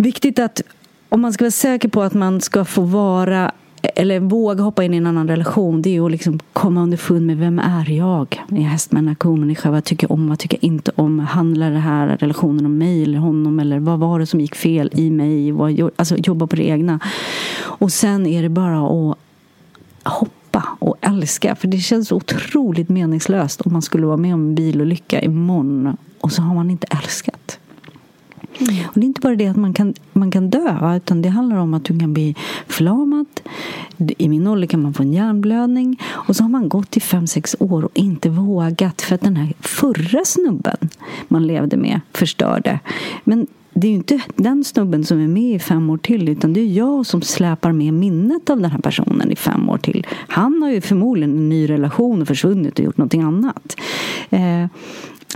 Viktigt att om man ska vara säker på att man ska få vara eller våga hoppa in i en annan relation det är att liksom komma underfund med vem är jag? Är jag hästmänniska. Vad tycker jag om? Vad tycker jag inte om? Handlar den här relationen om mig eller honom? Eller vad var det som gick fel i mig? Alltså jobba på det egna. Och sen är det bara att hoppa och älska. För det känns otroligt meningslöst om man skulle vara med om en bilolycka imorgon och så har man inte älskat. Mm. Och det är inte bara det att man kan, man kan dö, utan det handlar om att du kan bli förlamad. I min ålder kan man få en hjärnblödning. Och så har man gått i fem sex år och inte vågat för att den här förra snubben man levde med förstörde. Men det är ju inte den snubben som är med i fem år till utan det är jag som släpar med minnet av den här personen i fem år till. Han har ju förmodligen en ny relation och försvunnit och gjort någonting annat. Eh,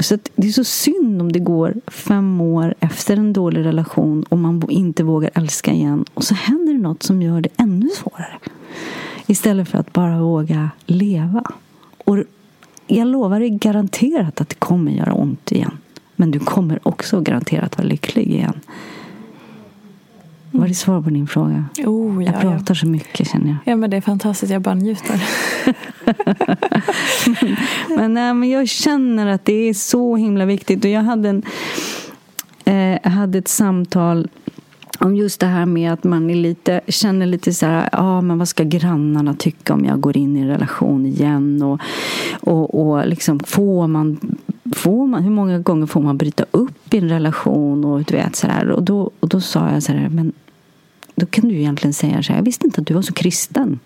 så det är så synd om det går fem år efter en dålig relation och man inte vågar älska igen och så händer det något som gör det ännu svårare. Istället för att bara våga leva. Och jag lovar dig garanterat att det kommer göra ont igen. Men du kommer också garanterat vara lycklig igen. Var det svar på din fråga? Oh, ja, jag pratar ja. så mycket känner jag. Ja men det är fantastiskt, jag bara njuter. (laughs) men, nej, men jag känner att det är så himla viktigt. Och jag hade, en, eh, hade ett samtal om just det här med att man är lite, känner lite så här, ja men vad ska grannarna tycka om jag går in i en relation igen? Och, och, och liksom får man Får man, hur många gånger får man bryta upp i en relation? Och, du vet, så här, och, då, och då sa jag så här, men då kan du egentligen säga så här, jag visste inte att du var så kristen.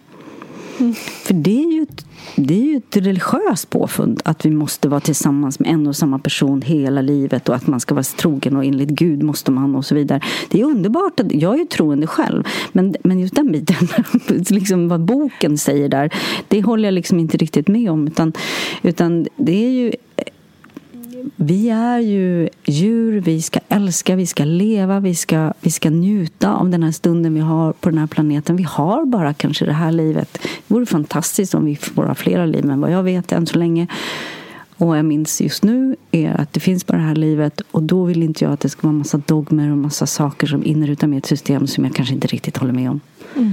Mm. För det är, ju ett, det är ju ett religiöst påfund att vi måste vara tillsammans med en och samma person hela livet och att man ska vara trogen och enligt Gud måste man och så vidare. Det är underbart. Att, jag är ju troende själv, men, men just den biten, (laughs) liksom vad boken säger där, det håller jag liksom inte riktigt med om. Utan, utan det är ju vi är ju djur, vi ska älska, vi ska leva, vi ska, vi ska njuta av den här stunden vi har på den här planeten. Vi har bara kanske det här livet. Det vore fantastiskt om vi får ha flera liv, men vad jag vet än så länge och jag minns just nu är att det finns bara det här livet och då vill inte jag att det ska vara massa dogmer och massa saker som inrutar mitt ett system som jag kanske inte riktigt håller med om. Mm.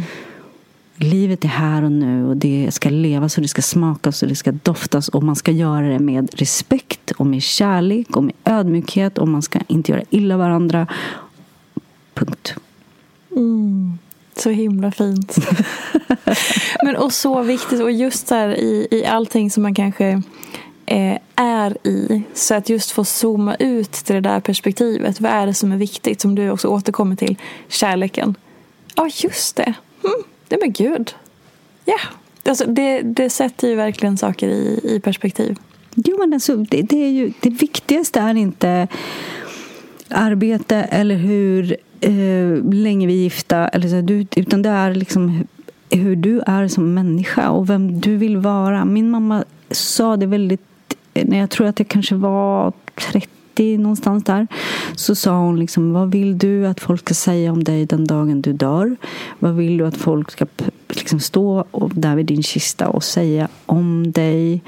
Livet är här och nu och det ska levas och det ska smakas och det ska doftas och man ska göra det med respekt och med kärlek och med ödmjukhet och man ska inte göra illa varandra. Punkt. Mm. Så himla fint. (laughs) Men och så viktigt och just där i, i allting som man kanske eh, är i. Så att just få zooma ut till det där perspektivet. Vad är det som är viktigt? Som du också återkommer till. Kärleken. Ja, just det. Mm. Nej men gud. Ja. Alltså, det, det sätter ju verkligen saker i, i perspektiv. Jo, men alltså, det, det, är ju, det viktigaste är inte arbete eller hur eh, länge vi är gifta. Eller så, du, utan det är liksom hur du är som människa och vem du vill vara. Min mamma sa det väldigt... När jag tror att jag kanske var 30 90 någonstans där. Så sa hon liksom, vad vill du att folk ska säga om dig den dagen du dör? Vad vill du att folk ska liksom stå där vid din kista och säga om dig?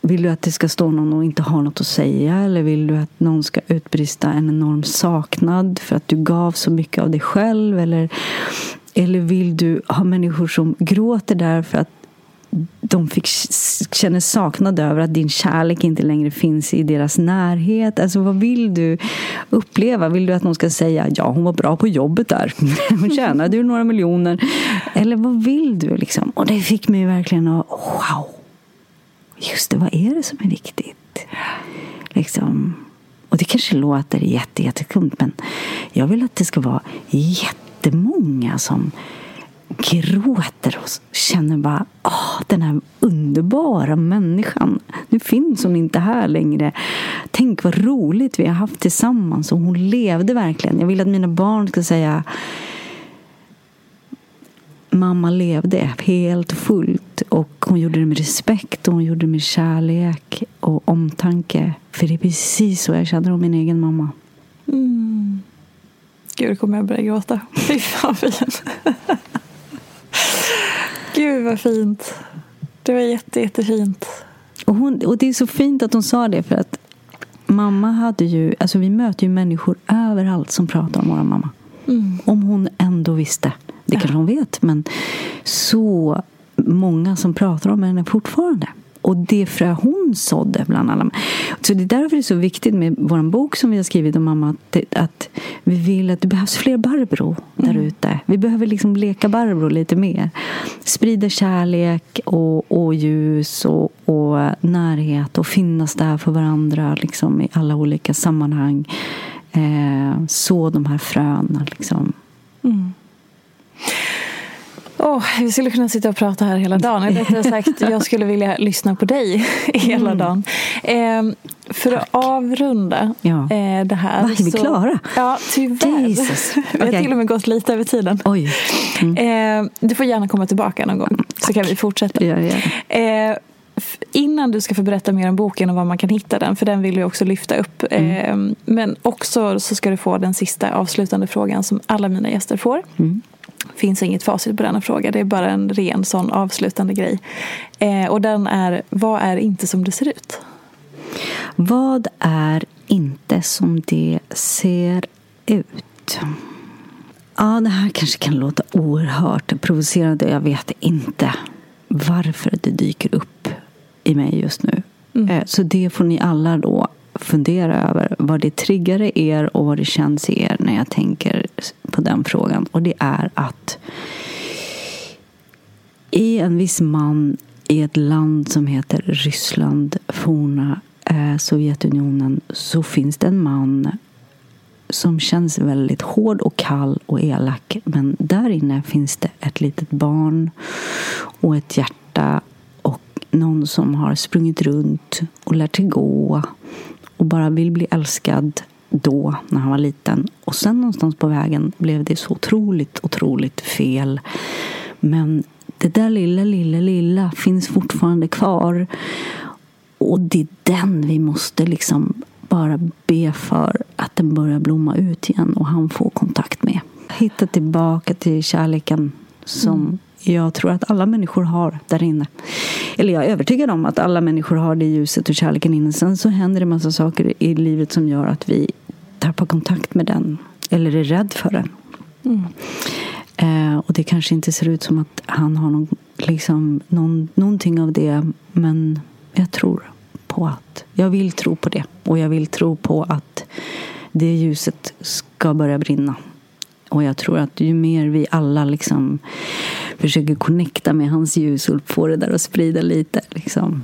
Vill du att det ska stå någon och inte ha något att säga? Eller vill du att någon ska utbrista en enorm saknad för att du gav så mycket av dig själv? Eller, eller vill du ha människor som gråter där för att de fick känner saknad över att din kärlek inte längre finns i deras närhet. Alltså vad vill du uppleva? Vill du att någon ska säga ja, hon var bra på jobbet där. (laughs) Hon tjänade ju några miljoner. Eller vad vill du liksom? Och det fick mig verkligen att wow. Just det, vad är det som är viktigt? Liksom. Och det kanske låter jätte, men jag vill att det ska vara jättemånga som gråter och känner bara åh, den här underbara människan. Nu finns hon inte här längre. Tänk vad roligt vi har haft tillsammans och hon levde verkligen. Jag vill att mina barn ska säga mamma levde helt fullt. Och hon gjorde det med respekt och hon gjorde det med kärlek och omtanke. För det är precis så jag känner om min egen mamma. Mm. Gud, nu kommer jag börja gråta. Fy fan fint. (laughs) Gud vad fint. Det var jätte, jättefint. Och, hon, och det är så fint att hon sa det för att mamma hade ju, alltså vi möter ju människor överallt som pratar om vår mamma. Mm. Om hon ändå visste. Det kanske hon vet, men så många som pratar om henne fortfarande. Och det frö hon sådde bland alla. Så det är därför det är så viktigt med vår bok som vi har skrivit om mamma. Att, att vi vill att det behövs fler Barbro där mm. ute. Vi behöver liksom leka Barbro lite mer. Sprida kärlek och, och ljus och, och närhet och finnas där för varandra liksom, i alla olika sammanhang. Eh, så de här fröna liksom. Mm. Oh, vi skulle kunna sitta och prata här hela dagen. Eller sagt, jag skulle vilja lyssna på dig (laughs) hela mm. dagen. Eh, för Tack. att avrunda ja. eh, det här. Va, är vi så, klara? Ja, tyvärr. Jesus. (laughs) Vi har till och med gått lite över tiden. Oj. Mm. Eh, du får gärna komma tillbaka någon gång. Så kan vi fortsätta. Ja, ja. Eh, innan du ska få berätta mer om boken och var man kan hitta den, för den vill vi också lyfta upp. Mm. Eh, men också så ska du få den sista avslutande frågan som alla mina gäster får. Finns inget facit på denna fråga. Det är bara en ren sån avslutande grej. Eh, och den är, vad är inte som det ser ut? Vad är inte som det ser ut? Ja, det här kanske kan låta oerhört provocerande. Jag vet inte varför det dyker upp i mig just nu. Mm. Eh, så det får ni alla då fundera över vad det triggar i er och vad det känns i er när jag tänker på den frågan. Och det är att i en viss man i ett land som heter Ryssland, forna eh, Sovjetunionen, så finns det en man som känns väldigt hård och kall och elak. Men där inne finns det ett litet barn och ett hjärta och någon som har sprungit runt och lärt sig gå och bara vill bli älskad då, när han var liten. Och sen någonstans på vägen blev det så otroligt, otroligt fel. Men det där lilla, lilla, lilla finns fortfarande kvar. Och det är den vi måste liksom bara be för att den börjar blomma ut igen och han får kontakt med. Hitta tillbaka till kärleken som mm jag tror att alla människor har där inne. Eller jag är övertygad om att alla människor har det ljuset och kärleken inne. Sen så händer det massa saker i livet som gör att vi tappar kontakt med den. Eller är rädd för den. Mm. Eh, och det kanske inte ser ut som att han har någon, liksom, någon, någonting av det. Men jag tror på att, jag vill tro på det. Och jag vill tro på att det ljuset ska börja brinna. Och jag tror att ju mer vi alla liksom försöker connecta med hans ljus och få det där att sprida lite. Liksom.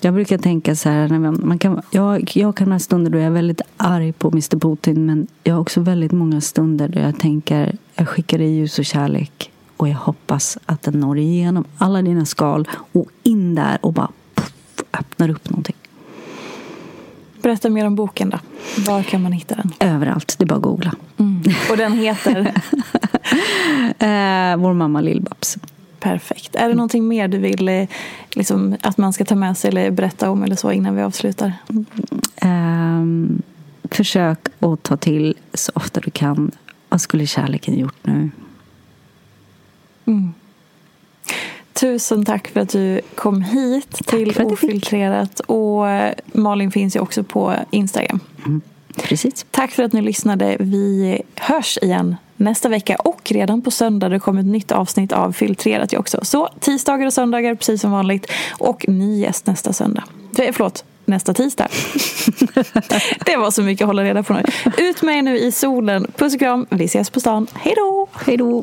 Jag brukar tänka så här, man kan, jag, jag kan ha stunder då jag är väldigt arg på Mr Putin men jag har också väldigt många stunder då jag tänker, jag skickar dig ljus och kärlek och jag hoppas att den når igenom alla dina skal och in där och bara puff, öppnar upp någonting. Berätta mer om boken då. Var kan man hitta den? Överallt, det är bara att googla. Mm. Och den heter? (laughs) eh, Vår mamma Lill-Babs. Perfekt. Är det någonting mer du vill eh, liksom, att man ska ta med sig eller berätta om eller så innan vi avslutar? Um, försök att ta till så ofta du kan. Vad skulle kärleken gjort nu? Mm. Tusen tack för att du kom hit tack till Ofiltrerat. Och eh, Malin finns ju också på Instagram. Mm, precis. Tack för att ni lyssnade. Vi hörs igen nästa vecka och redan på söndag det kommer ett nytt avsnitt av Filtrerat också. Så tisdagar och söndagar precis som vanligt och ny gäst nästa söndag. Förlåt, nästa tisdag. (laughs) det var så mycket att hålla reda på nu. Ut med er nu i solen. Puss och kram. Vi ses på stan. Hej då! Hej då!